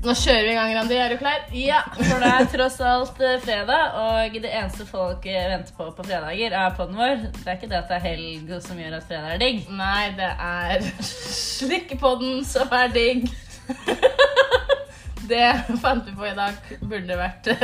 Nå kjører vi i gang, Randi. Er du klar? Ja, for det er tross alt eh, fredag, og det eneste folk eh, venter på på fredager, er podden vår. Det er ikke det at det er helg som gjør at fredag er digg. Nei, det er slikkepodden som er digg. Det fant vi på i dag. Burde vært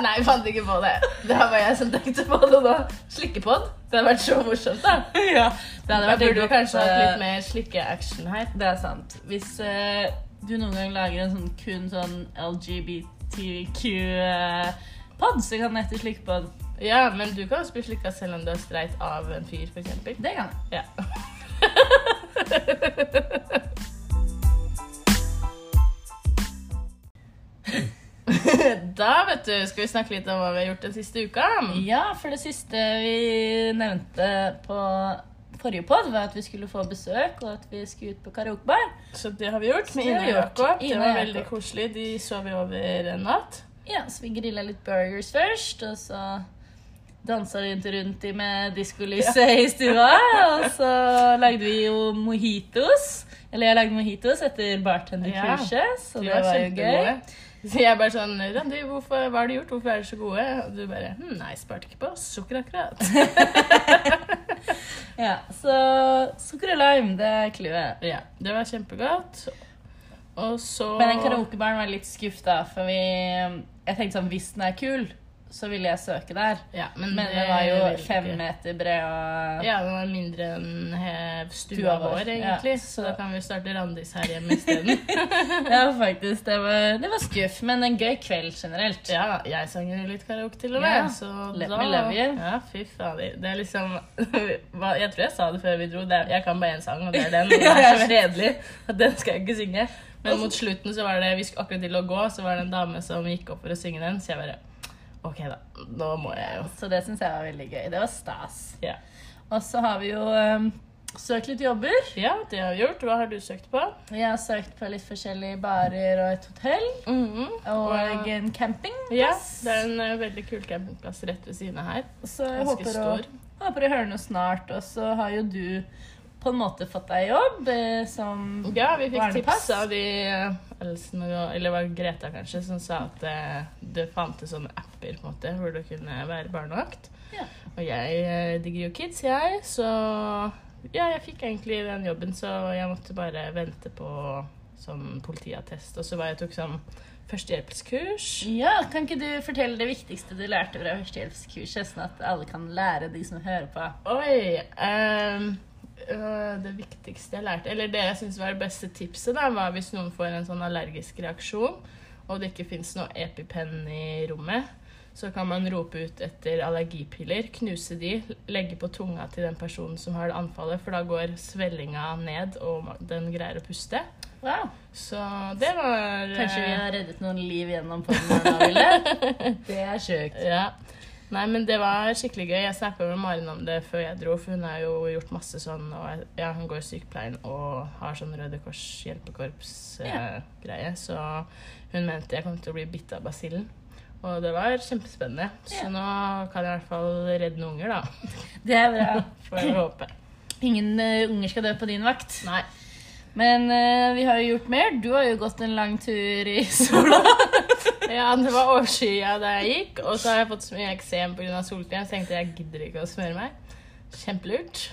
Nei, jeg fant ikke på det. Det var jeg som tenkte på det nå. Slikkepodd. Det hadde vært så morsomt, da. Ja, det hadde vært burde kanskje hatt eh, litt mer slikkeaction her. Det er sant. Hvis uh, du noen gang lager en sånn kun sånn LGBTQ-pod, så kan den hete Slikkepod. Ja, men du kan også bli slikka selv om du er streit av en fyr, f.eks. Det kan jeg. Ja. Da vet du, skal vi snakke litt om hva vi har gjort den siste uka. Ja, for det siste vi nevnte på forrige pod, var at vi skulle få besøk, og at vi skulle ut på karaokebar. Så det har vi gjort med Ine og. Jakob. Det var veldig koselig. De sov vi over en natt. Ja, så vi grilla litt burgers først, og så dansa rundt rundt i med diskolyset i stua. Og så lagde vi jo mojitos. Eller jeg lagde mojitos etter bartenderkurset, så det var jo gøy. Så jeg bare sånn Randi, hvorfor, hva har du gjort? Hvorfor er dere så gode? Og du bare hm, Nei, sparte ikke på sukker akkurat. Ja, så sukker og lime, det er clouet. Ja, det var kjempegodt. Og så Men den karaokebaren var litt skuff, da, for vi Jeg tenkte sånn, hvis den er kul, så ville jeg søke der. ja, men, Men det den var jo fem ikke. meter bred og Ja, den var mindre enn stua Stua vår, egentlig. ja, så så- da kan vi starte Randis her hjemme isteden. Ja, faktisk. Det var, det var skuff, men en gøy kveld generelt. ja, jeg sang jo litt karaoke til og med. Ja, Så Let da me love you. Ja, fy fader. Det er liksom Jeg tror jeg sa det før vi dro. Er, jeg kan bare én sang, og det er den. Og det er så redelig at den skal jeg ikke synge. Men mot slutten så var det vi skulle akkurat til å gå, så var det en dame som gikk opp for å synge den. Så jeg bare OK, da. Nå må jeg jo. Så det syns jeg var veldig gøy. Det var stas. Ja. Og så har vi jo um, søkt litt jobber. ja, det har vi gjort. Hva har du søkt på? Jeg har søkt på litt forskjellige barer og et hotell. Mhm. Og en campingplass. Ja, det er en uh, veldig kul campingplass rett ved siden av her. Så jeg håper å, håper å høre noe snart. Og så har jo du på en måte fått deg jobb eh, som Ja, vi fikk tips av de Elsen og Eller var Greta, kanskje, som sa at eh, det fantes sånne apper på en måte, hvor du kunne være barnevakt. Ja. Og jeg eh, digger jo kids, jeg, så Ja, jeg fikk egentlig den jobben, så jeg måtte bare vente på sånn politiattest. Og så var jeg tok sånn førstehjelpskurs. Ja, Kan ikke du fortelle det viktigste du lærte fra førstehjelpskurset, sånn at alle kan lære, de som hører på? Oi øh, Det viktigste jeg lærte, eller det jeg syns var det beste tipset, da, var hvis noen får en sånn allergisk reaksjon, og det ikke fins noe EpiPen i rommet, så kan man rope ut etter allergipiller, knuse de, legge på tunga til den personen som har det anfallet, for da går svellinga ned, og den greier å puste. Wow. Så det var Kanskje vi eh, har reddet noen liv gjennom nå, Ville? Det er sjukt. Ja. Nei, men det var skikkelig gøy. Jeg snakka med Maren om det før jeg dro, for hun har jo gjort masse sånn, og ja, hun går i sykepleien og har sånn Røde Kors hjelpekorps-greie, så hun mente jeg kom til å bli bitt av basillen. Og det var kjempespennende. Så Ja. nå kan jeg i hvert fall redde noen unger, da. Det er bra. Får jeg håpe. Ingen eh, unger skal dø på din vakt. Nei. Men uh, vi har jo gjort mer. Du har jo gått en lang tur i sola. Ja, det var overskya da jeg gikk, og så har jeg fått så mye eksem pga. solkrem, så jeg tenkte jeg gidder ikke å smøre meg. Kjempelurt.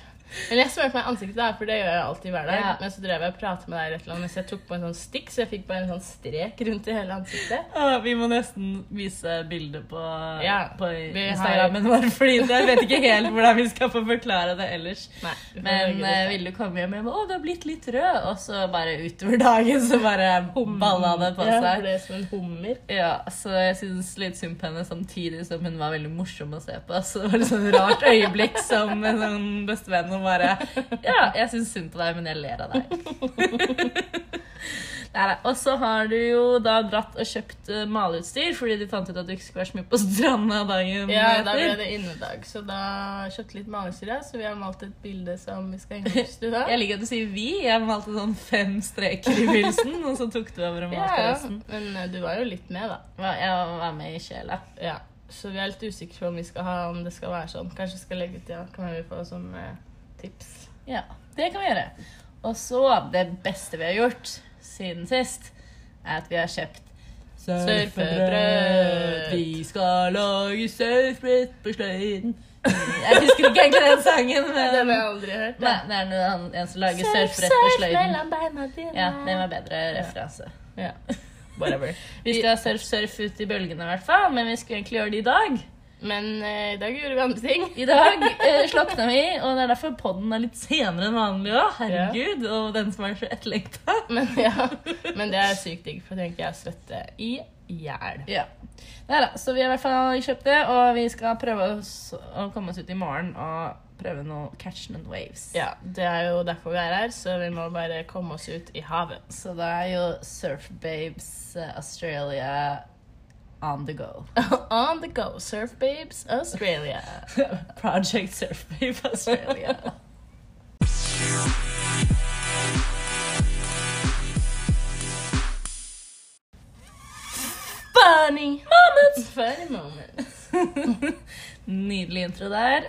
Men jeg smørte meg i ansiktet, da, for det gjør jeg alltid hver dag. Ja. Men så drev jeg og pratet med deg rett mens jeg tok på en sånn stikk, så jeg fikk bare en sånn strek rundt i hele ansiktet. Ah, vi må nesten vise bildet på, Ja, på Instagrammen vår, Fordi jeg vet ikke helt hvordan vi skal få forklare det ellers. Nei, Men uh, ville du komme hjem med 'Å, du har blitt litt rød', og så bare utover dagen så bare balla det på Ja, seg. det er som en hummer. Ja, så jeg syns litt synd på henne samtidig som hun var veldig morsom å se på. Så det var et sånn rart øyeblikk som en sånn bestevenn og bare Ja, jeg syns synd på deg, men jeg ler av deg. Og så har du jo da dratt og kjøpt uh, maleutstyr fordi du fant ut at du ikke skulle være så mye på stranda dagen Ja, da ble det innedag, så da kjøpte litt malesyre, så vi har malt et bilde som vi skal henge opp i stua. Jeg liker at du sier 'vi'. Jeg malte sånn fem streker i begynnelsen, og så tok du over og malte ja. resten. Men eh, du var jo litt med, da. Jeg var med i sjela. Ja. Så vi er litt usikre på om vi skal ha om det skal være sånn. Kanskje skal legge ut, ja. Kan vi få sånne tips? Ja, det kan vi gjøre. Og så det beste vi har gjort, siden sist, er at vi har kjøpt Surfebrød. Vi skal lage surfbrett på sløyden. Jeg husker ikke egentlig den sangen, Men... Den har jeg aldri hørt. Nei, det er noen, en som lager surfbrett på sløyden. Ja, den var bedre referanse. Ja. Whatever. Vi skal surf, surf ut i bølgene, i hvert fall, men vi skulle egentlig gjøre det i dag. Men eh, i dag gjorde vi andre ting. I dag eh, slokna vi, og det er derfor podden er litt senere enn vanlig òg. Herregud, og den som er så etterlengta. Men, ja. Men det er sykt digg, for da tenker jeg svette i hjel. Ja. Neida, så vi har i hvert fall kjøpt det, og vi skal prøve å komme oss ut i morgen og prøve noe catch and waves. Ja, det er jo derfor vi er her, så vi må bare komme oss ut i havet. Så det er jo Surf Babes eh, Australia on the go. On the go, Surf Babes Australia. Project Surf Babe Australia. Funny moments! Funny moments. Nydelig intro der.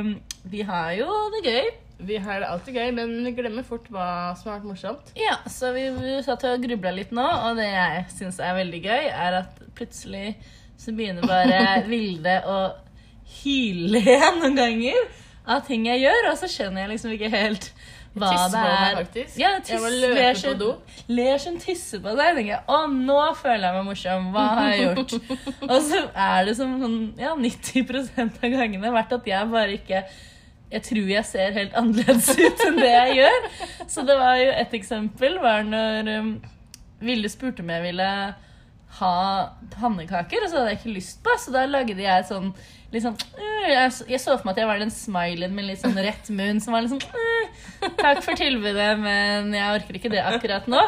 Um, vi har jo det gøy. Vi har det alltid gøy, men vi glemmer fort hva som har vært morsomt. Ja, så vi, vi satt og grubla litt nå, og det jeg syns er veldig gøy, er at plutselig så begynner bare Vilde å hyle noen ganger av ting jeg gjør, og så skjønner jeg liksom ikke helt hva det er. faktisk. Ja, Jeg var løpe på do. Ler som tisser på deg. tenker jeg, Å, nå føler jeg meg morsom. Hva har jeg gjort? og så er det som sånn, ja, 90% av gangene vært at jeg bare ikke jeg tror jeg ser helt annerledes ut enn det jeg gjør. Så det var jo et eksempel var når um, Ville spurte om jeg ville ha pannekaker, og så hadde jeg ikke lyst på, så da lagde jeg litt sånn øh, jeg, så- for meg at jeg var den smileyen med litt sånn rett munn som var litt sånn øh, Takk for tilbudet, men jeg orker ikke det akkurat nå.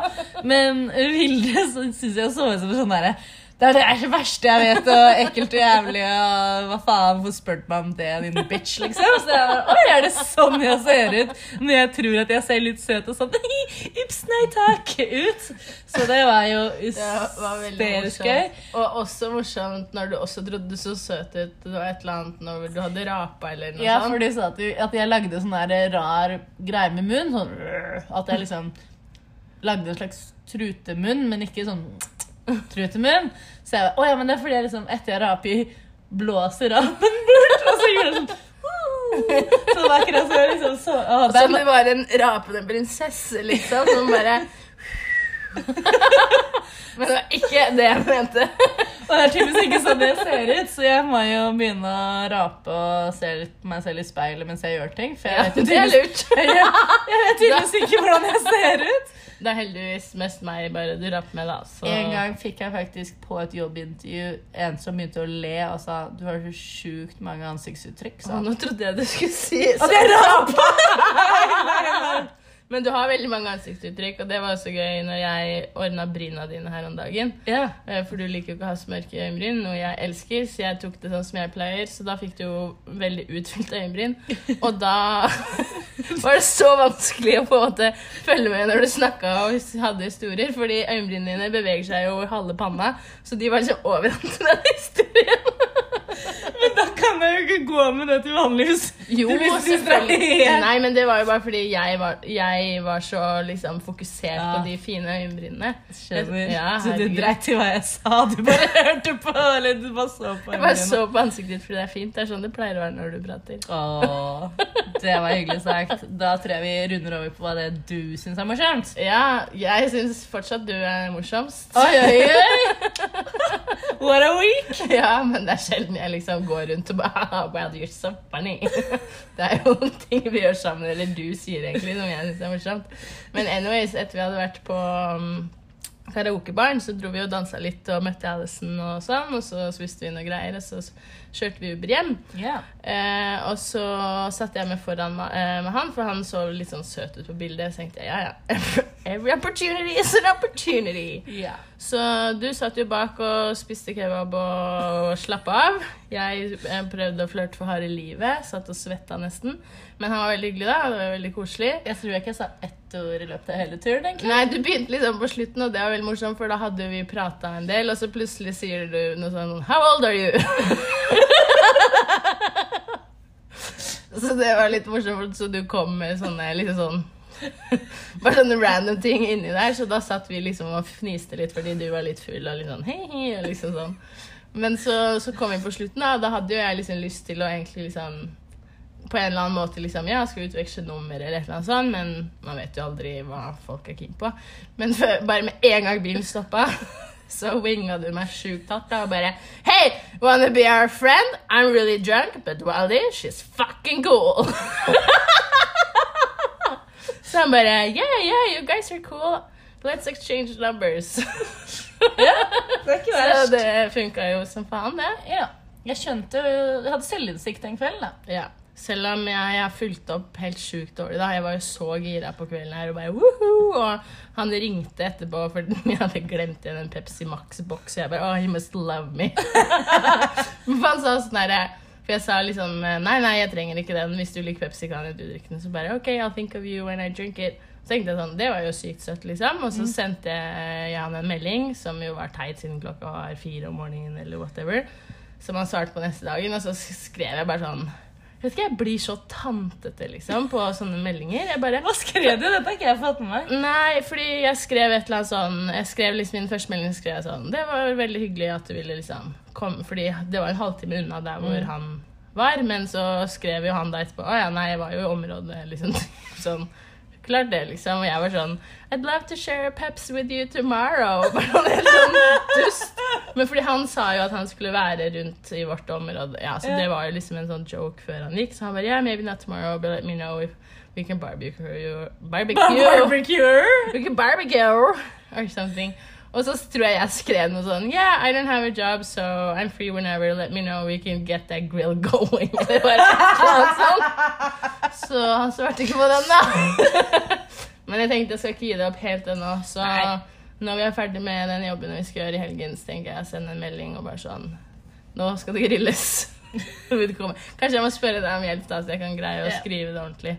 Men Vilde syns jeg så ut som sånn derre det er det verste jeg vet, og ekkelt og jævlig. og Hva faen, hvorfor spurte meg om det, din bitch, liksom? Så jeg bare, Oi, er det sånn jeg ser ut når jeg tror at jeg ser litt søt og sånn Ups, nei takk, ut. Så det var jo hysterisk gøy. Og også morsomt når du også trodde du så søt ut. Det var et eller annet når du hadde rapa eller noe Ja, sånt. for du sa at, du, at jeg lagde sånn der rar greie med munn. Sånn at jeg liksom lagde en slags trutemunn, men ikke sånn trutemunn. Så jeg Å ja, men det er fordi jeg liksom etter jeg raper, blåser rapen bort. Og så gjorde jeg sånn Så det var akkurat så liksom så å, det Som du var en rapende prinsesse, liksom. Som bare Men det var ikke det jeg mente. Og det er tydeligvis ikke sånn det ser ut, så jeg må jo begynne å rape og se litt på meg selv i speilet mens jeg gjør ting. For jeg vet jo tydeligvis, lurt. jeg, jeg vet tydeligvis ikke hvordan jeg ser ut. Det er heldigvis mest meg bare du rapper med, da. Så. En gang fikk jeg faktisk på et jobbintervju en som begynte å le og sa du har så sjukt mange ansiktsuttrykk. Å, sa han. nå trodde jeg du skulle si At jeg rapa! Men du har veldig mange ansiktsuttrykk, og det var også gøy når jeg ordna bryna dine her om dagen. Ja. Eh, For du liker jo ikke å ha så i øyenbryn, noe jeg elsker, så jeg tok det sånn som jeg pleier. Så da fikk du jo veldig utfylt øyenbryn. Og da var det så vanskelig å på en måte følge med når du snakka og hadde historier, fordi øyenbrynene dine beveger seg jo over halve panna, så de var liksom overalt i den historien. Kan jeg jo ikke gå med det til vanligvis. Jo, selvfølgelig. Nei, men det var jo bare fordi jeg var, jeg var så liksom fokusert Ja. på de fine øyenbrynene. Ja, så du dreit i hva jeg sa? Du bare hørte på? Eller du bare så på? Jeg bare så på ansiktet ditt fordi det er fint. Det er sånn det pleier å være når du prater. Åh, det var hyggelig sagt. Da tror jeg vi runder over på hva det du syns er morsomt. Ja, jeg syns fortsatt du er morsomst. Oi, oi, oi! What a week! Ja, men det er sjelden jeg liksom går rundt og bare Wow, Well, you're so funny. Det er jo noen ting vi gjør sammen, eller du sier egentlig, som jeg syns er morsomt. Men anyways, etter vi hadde vært på um, karaokebaren, så dro vi og dansa litt og møtte Alison og sånn, og så spiste vi noe greier, og så kjørte vi Uber hjem. Ja. Eh, og så satt jeg meg foran eh, med han, for han så litt sånn søt ut på bildet. Så tenkte jeg ja, ja. Every opportunity is an opportunity. Yeah. Så du satt jo bak og spiste kebab og slappa av. Jeg eh, prøvde å flørte for harde livet. Satt og svetta nesten. Men han var veldig hyggelig, da. Det var veldig koselig. Jeg tror jeg ikke sa ett ord i løpet av hele turen. egentlig. Nei, du begynte liksom på slutten, og det var veldig morsomt, for da hadde vi prata en del, og så plutselig sier du noe sånn How old are you? så det var litt morsomt, så du kom med sånne liksom sånn Bare sånne random ting inni der. Så da satt vi liksom og fniste litt fordi du var litt full og litt sånn hei, hei, og liksom sånn. Men så, så kom vi på slutten, da. og Da hadde jo jeg liksom lyst til å egentlig liksom på en eller annen måte liksom, ja, skal utveksle nummer eller et eller annet sånt, men man vet jo aldri hva folk er keen på. Men for, bare med en gang bilen stoppa, så winga du meg sjukt hardt og bare Hey, wanna be our friend? I'm really drunk, but Wally, she's fucking cool. så han bare Yeah, yeah, you guys are cool. Let's exchange numbers. Det er ikke så det funka jo som faen, det. Ja. Jeg skjønte Jeg hadde selvinnsikt en kveld, da. Ja. Selv om jeg, jeg fulgte opp helt sjukt dårlig. da. Jeg var jo så gira på kvelden her og bare woohoo! Og han ringte etterpå fordi jeg hadde glemt igjen en Pepsi Max-boks. Og jeg bare Oh, he must love me. Men han sa sånn herre For jeg sa liksom Nei, nei, jeg trenger ikke den. Hvis du liker Pepsi, kan du drikke den. Så bare OK, I'll think of you when I drink it. Så tenkte jeg sånn, Det var jo sykt søtt, liksom. Og så sendte jeg han en melding, som jo var teit siden klokka var fire om morgenen, eller whatever. Som han svarte på neste dagen, og så skrev jeg bare sånn vet ikke, jeg blir så tantete liksom på sånne meldinger. Jeg bare Hva skrev du? Dette har ikke jeg fått med meg. Nei, fordi jeg skrev et eller annet sånn Jeg skrev liksom Min første melding skrev jeg sånn Det var veldig hyggelig at du ville liksom komme Fordi det var en halvtime unna der hvor han var. Men så skrev jo han da etterpå Å ja, nei, jeg var jo i området, liksom. Sånn. Klart det, liksom. Og jeg var sånn I'd love to share a peps with you tomorrow. Bare helt sånn dust. Men fordi han sa jo at han skulle være rundt i vårt område. Ja, så det var jo liksom en sånn joke før han gikk. Så han bare yeah, maybe not tomorrow, but let me know if we can barbecue. Barbecue. Barbecue! We can barbecue or something. Og så tror jeg jeg skrev noe sånn Yeah, I don't have a job, so I'm free whenever. Let me know we can get that grill going. Det var et sånt. Så han svarte ikke på den, da. Men jeg tenkte jeg skal ikke gi det opp helt ennå. Så Nei. når vi er ferdig med den jobben vi skal gjøre i helgen, så tenker jeg å sende en melding og bare sånn Nå skal det grilles. Kanskje jeg må spørre deg om hjelp, da, så jeg kan greie å skrive det ordentlig.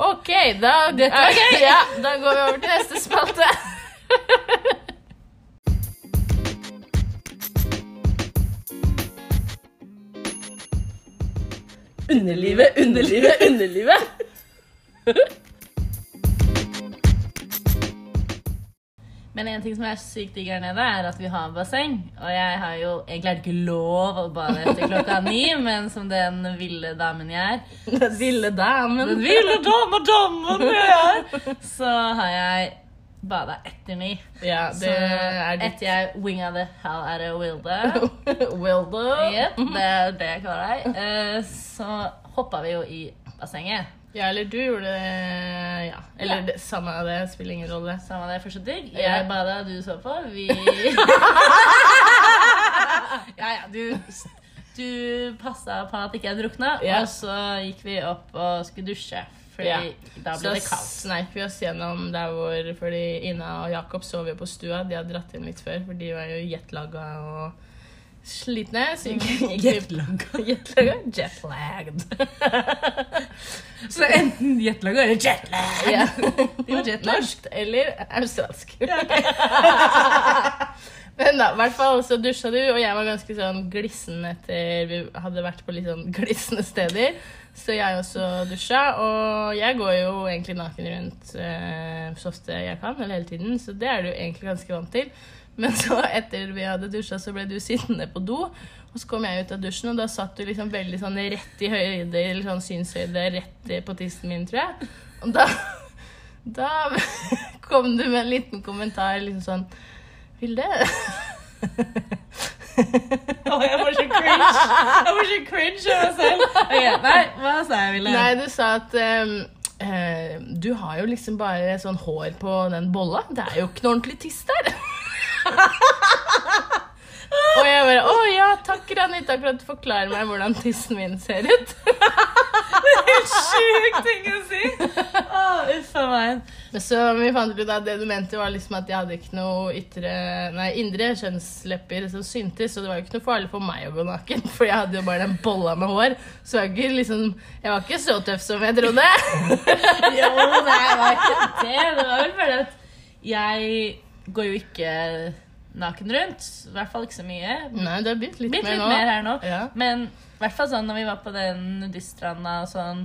OK, da, gøy. ja, da går vi over til neste spalte. Underlivet, underlivet, underlivet. Men en ting som er sykt digg her nede, er at vi har basseng. Og jeg har jo egentlig ikke lov å bade etter klokka ni, men som den ville damen jeg er, Den ville damen. den ville dame, damen jeg er, så har jeg bada etter ni. Ja, Så er ditt etter jeg winga the hell out of Wilde, Wilde? Yep, det er det jeg kaller deg, Uh, så hoppa vi jo i bassenget. Ja, eller du gjorde det Ja. Eller Ja. det, samme av det, spiller ingen rolle. Samme av det, fortsatt digg. Jeg bada, du så på. Vi Ja, ja, du Du passa på at ikke jeg drukna, Ja. og så gikk vi opp og skulle dusje. Fordi Ja. da Så det kaldt. sneik vi oss gjennom der hvor Fordi Ina og Jakob sov jo på stua. De hadde dratt hjem litt før, for de var jo jetlaga og slitne. Så Jetlaga. Jetlaga? Jetlagged. Så enten jetlaga eller jetlag. Ja. Jetlag. Norsk eller australsk. Men da, hvert fall så dusja du, og jeg var ganske sånn glissen etter vi hadde vært på litt sånn glissende steder. Så jeg også dusja, og jeg går jo egentlig naken rundt eh, så ofte jeg kan, eller hele tiden, så det er du egentlig ganske vant til. Men så etter vi hadde dusja, så ble du sittende på do, og så kom jeg ut av dusjen, og da satt du liksom veldig sånn rett i høyde, eller sånn synshøyde, rett på tissen min, tror jeg. Og da, da kom du med en liten kommentar liksom sånn Vilde? Å, jeg var så cringe. Jeg var så cringe av meg selv. Ok, nei, hva sa jeg, Ville? Nei, du sa at um, uh, du har jo liksom bare sånn hår på den bolla. Det er jo ikke noe ordentlig tiss der. Og jeg bare Å ja, takk, Ranita, for at du forklarer meg hvordan tissen min ser ut. det er Helt sjuk ting å si. Å, veien. Men. Så vi fant ut at det du mente, var liksom at jeg hadde ikke noe ytre Nei, indre kjønnslepper som syntes, så det var jo ikke noe farlig for meg å gå naken, for jeg hadde jo bare den bolla med hår. Så jeg ikke liksom Jeg var ikke så tøff som jeg trodde. Jo, nei, det var ikke det. Det var vel bare at jeg går jo ikke naken rundt. I hvert fall ikke så mye. Nei, det har begynt litt, Litt, mer litt nå. mer her nå. Ja. Men i hvert fall sånn når vi var på den nudiststranda og sånn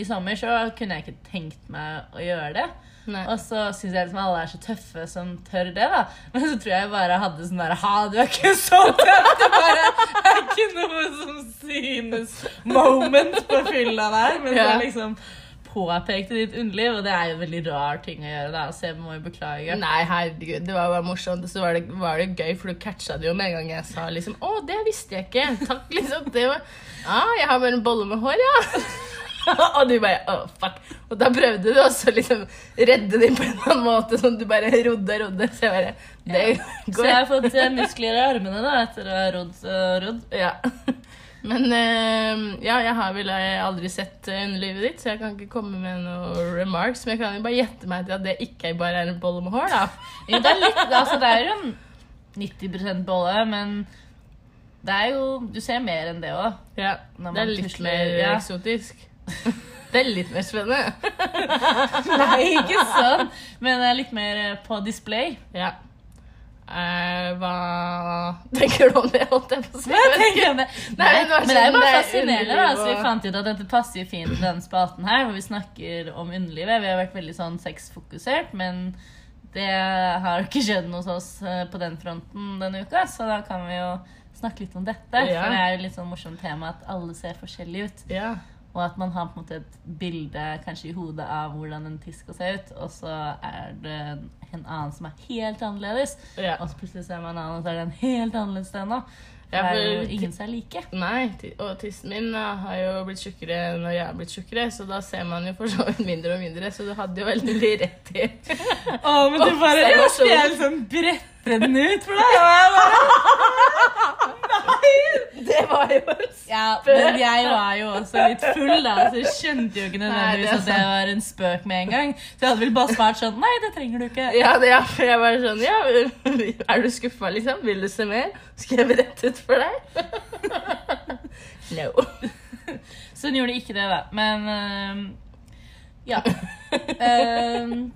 i sommer så kunne jeg ikke tenkt meg å gjøre det. Nei. Og så syns jeg liksom alle er så tøffe som tør det, da. Men så tror jeg jeg bare hadde sånn derre Ha, du er ikke så tøff! Det bare er ikke noe som synes moment på fylla der. Men så liksom påpekte ditt underliv, og det er jo en veldig rar ting å gjøre, da. Så jeg må jo beklage. Nei, herregud, det var bare morsomt. Og så var det, var det gøy, for du catcha det jo med en gang jeg sa liksom Å, det visste jeg ikke. Takk, liksom. Det var Ja, jeg har bare en bolle med hår, ja. og du bare oh, fuck. Og da prøvde du også liksom redde dem på en eller annen måte, sånn du bare rodde og rodde. Så jeg bare Det Så går. jeg har fått eh, muskler i armene da, etter å ha rodd og rodd. Ja. Men eh, ja, jeg har vel aldri sett eh, underlivet ditt, så jeg kan ikke komme med noen remarks. Men jeg kan jo bare gjette meg til at det ikke bare er en bolle med hår, da. Jo, det er litt, altså det er jo en 90% bolle, men det er jo Du ser mer enn det òg. Ja, Det er litt tusler, mer ja. eksotisk. Det er litt mer spennende. Nei, ikke sånn. Men det er litt mer eh, på display. Ja. Eh, hva tenker du om det, holdt jeg på å si? Hva tenker jeg om det? Nei, men det men det er jo sånn, bare er fascinerende. da, så Vi fant ut at dette passer fint i denne spalten her, hvor vi snakker om underlivet. Vi har vært veldig sånn sexfokusert, men det har ikke skjedd hos oss eh, på den fronten denne uka, så da kan vi jo snakke litt om dette. Ja. For det er jo litt sånn morsomt tema at alle ser forskjellig ut. Ja. Og at man har på en måte et bilde kanskje i hodet av hvordan en tiss skal se ut, og så er det en annen som er helt annerledes. ja. Og så plutselig ser man en annen, og så er den helt annerledes òg. For Ja, det er for- jo ingen som er like. Nei, og tissen min har jo blitt tjukkere når jeg er blitt tjukkere, så da ser man jo for så vidt mindre og mindre, så du hadde jo veldig rett i Å, men du bare- jeg skal brette den ut for deg. Det var jo Ja, men jeg var jo også litt full, da, så jeg skjønte jo ikke nødvendigvis at det var en spøk med en gang. Så jeg hadde vel bare svart sånn Nei, det trenger du ikke. Ja, det, ja, for jeg var sånn Ja, er du skuffa, liksom? Vil du se mer? Skal jeg berette ut for deg? no. Så hun gjorde ikke det, da. Men uh, ja. Uh,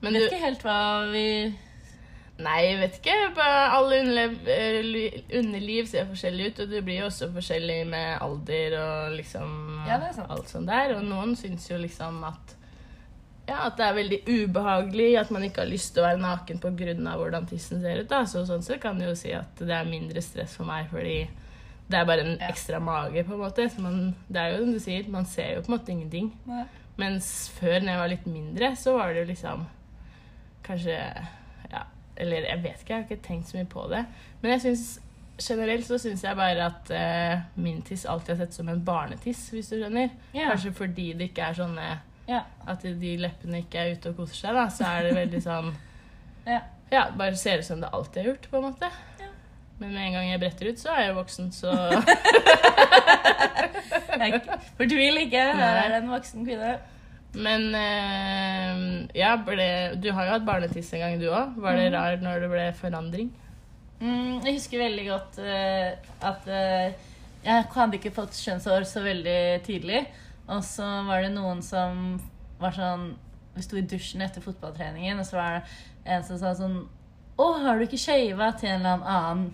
Men vet du ikke helt hva vi Nei, jeg vet ikke. Alle underliv, eh, underliv ser forskjellig ut, og du blir jo også forskjellig med alder og liksom Ja, alt sånt der. Og noen syns jo liksom at ja, at det er veldig ubehagelig, at man ikke har lyst til å være naken pga. hvordan tissen ser ut. da. Så sånn sett kan du jo si at det er mindre stress for meg, fordi det er bare en Ja. ekstra mage, på en måte. Så man, det er jo som du sier, man ser jo på en måte ingenting. Nei. Mens før, når jeg var litt mindre, så var det jo liksom Kanskje eller jeg vet ikke, jeg har ikke tenkt så mye på det. Men jeg synes, generelt så syns jeg bare at eh, min tiss alltid har sett som en barnetiss, hvis du skjønner. Ja. Kanskje fordi det ikke er sånne Ja. At de leppene ikke er ute og koser seg, da. Så er det veldig sånn Ja. Ja, bare ser ut som det alltid har gjort, på en måte. Men med en gang jeg bretter ut, så er jeg jo voksen, så Fortvil ikke. Her er det en voksen kvinne. Men eh, ja, ble, du har jo hatt barnetiss en gang, du òg. Var det rart når det ble forandring? Mm, jeg husker veldig godt eh, at eh, jeg hadde ikke fått kjønnshår så veldig tidlig. Og så var det noen som var sånn Vi sto i dusjen etter fotballtreningen, og så var det en som sa sånn Å, har du ikke shava til en eller annen?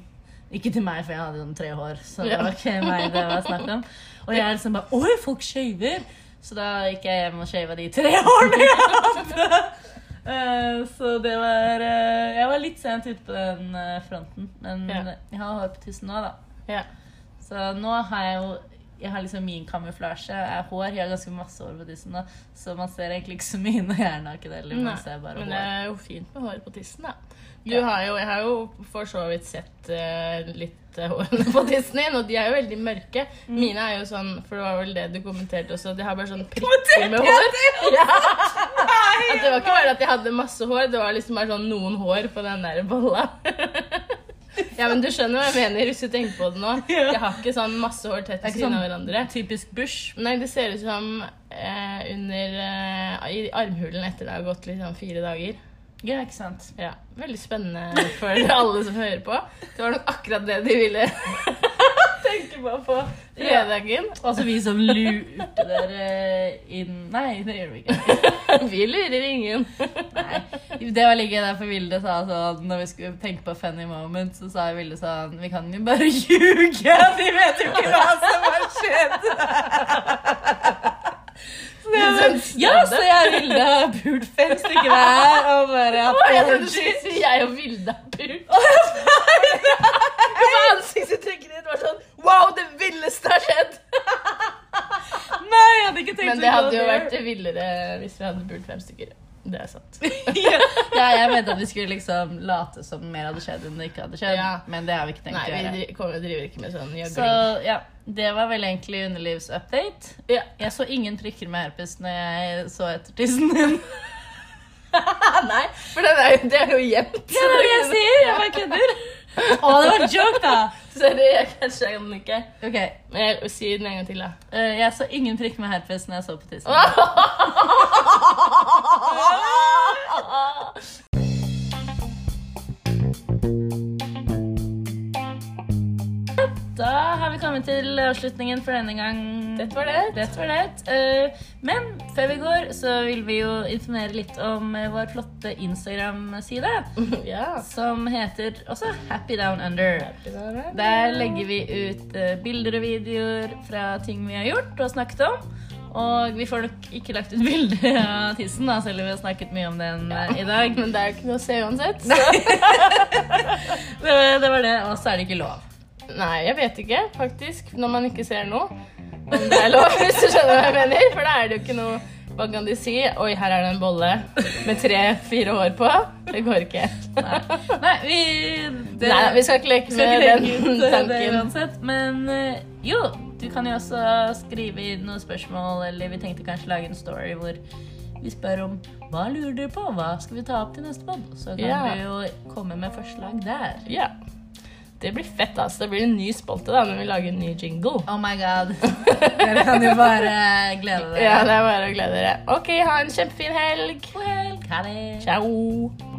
Ikke til meg, for jeg hadde sånn tre hår. Så det var ikke meg det var snakk om. Og jeg liksom bare Oi, folk shaver! Så da gikk jeg hjem og shava de tre hårene jeg hadde. Eh, så det var eh, Jeg var litt sent ute på den eh, fronten. Men Ja. jeg har hår på tissen nå, da. Ja. Så nå har jeg jo jeg har liksom min kamuflasje. Jeg har hår, jeg har ganske masse hår på tissen nå. Så man ser egentlig ikke så mye når jeg er naken heller. Man ser bare men det er jo fint med hår på tissen, da. Du Ja. har jo, jeg har jo for så vidt sett litt hårene på tissen og de er jo veldig mørke. Mm. Mine er jo sånn, for det var vel det du kommenterte også, de har bare sånn prikker med hår. Ja. At det var ikke bare at jeg hadde masse hår, det var liksom bare sånn noen hår på den der bolla. Ja, men du skjønner hva jeg mener hvis du tenker på det nå. Jeg har ikke sånn masse hår tett ved siden sånn av hverandre. Typisk bush. Nei, det ser ut som eh, under eh, I armhulen etter det har gått liksom fire dager. Ja, ikke sant. Ja, Veldig spennende for alle som hører på. Det var nok akkurat det de ville tenke på på fredagen. Altså vi som lurte dere inn Nei, det gjør vi ikke. Vi lurer ingen. Nei. Det var like derfor Vilde sa sånn Når vi skulle tenke på funny moment, så sa Vilde sånn Vi kan jo bare ljuge! De vet jo ikke hva som har skjedd! Sånn Ja, så jeg og Vilde har pult fem stykker hver og bare hatt jeg trodde du orgy. skulle si jeg og Vilde har pult. Ansiktsuttrykket ditt var sånn Wow, det villeste har skjedd! Nei, jeg hadde ikke tenkt Men det hadde jo vært villere hvis vi hadde pult fem stykker. Det er sant. ja, jeg mente at vi skulle liksom late som mer hadde skjedd enn det ikke hadde skjedd. Ja. Men det har vi ikke tenkt Nei, å vi gjøre. Vi kommer- driver ikke med sånn Så ja, det var vel egentlig underlivsupdate. Ja. Jeg så ingen prikker med herpes når jeg så etter tissen din. Nei, for den er jo, det er jo gjemt. Ja, det er det jeg sier! Jeg bare kødder. Å, det var en joke, da! Sorry, jeg catcha den ikke. Ok, Men jeg, si den en gang til, da. Uh, Jeg så ingen prikker med herpes når jeg så på tissen. kommet til avslutningen for denne gang. Dette var det. Dette var det. Eh, Men før vi går, så vil vi jo informere litt om eh, vår flotte Instagram-side. Ja. Som heter også Happy Down Under. Der legger vi ut eh, bilder og videoer fra ting vi har gjort og snakket om. Og vi får nok ikke lagt ut bilde av tissen, da, selv om vi har snakket mye om den ja. i dag. Men det er jo ikke noe å se uansett. Det, det var det, og så er det ikke lov. Nei, jeg vet ikke, faktisk. Når man ikke ser noe. Om det er lov, hvis du skjønner hva jeg mener. For da er det jo ikke noe Hva kan de si? Oi, her er det en bolle med tre-fire hår på. Det går ikke. Nei, Nei vi det, Nei, vi skal ikke leke med ikke den det tanken. uansett. Men eh, jo, du kan jo også skrive inn noen spørsmål, eller vi tenkte kanskje lage en story hvor vi spør om hva lurer dere på, hva skal vi ta opp til neste pod? Så kan yeah. du jo komme med forslag der. Ja. Det blir fett, altså. Det blir en ny spalte da, når vi lager en ny jingle. Oh my god. Dere kan jo bare glede dere. Ja, det er bare å glede dere. Ok, ha en kjempefin helg. God helg. Ha det. Ciao.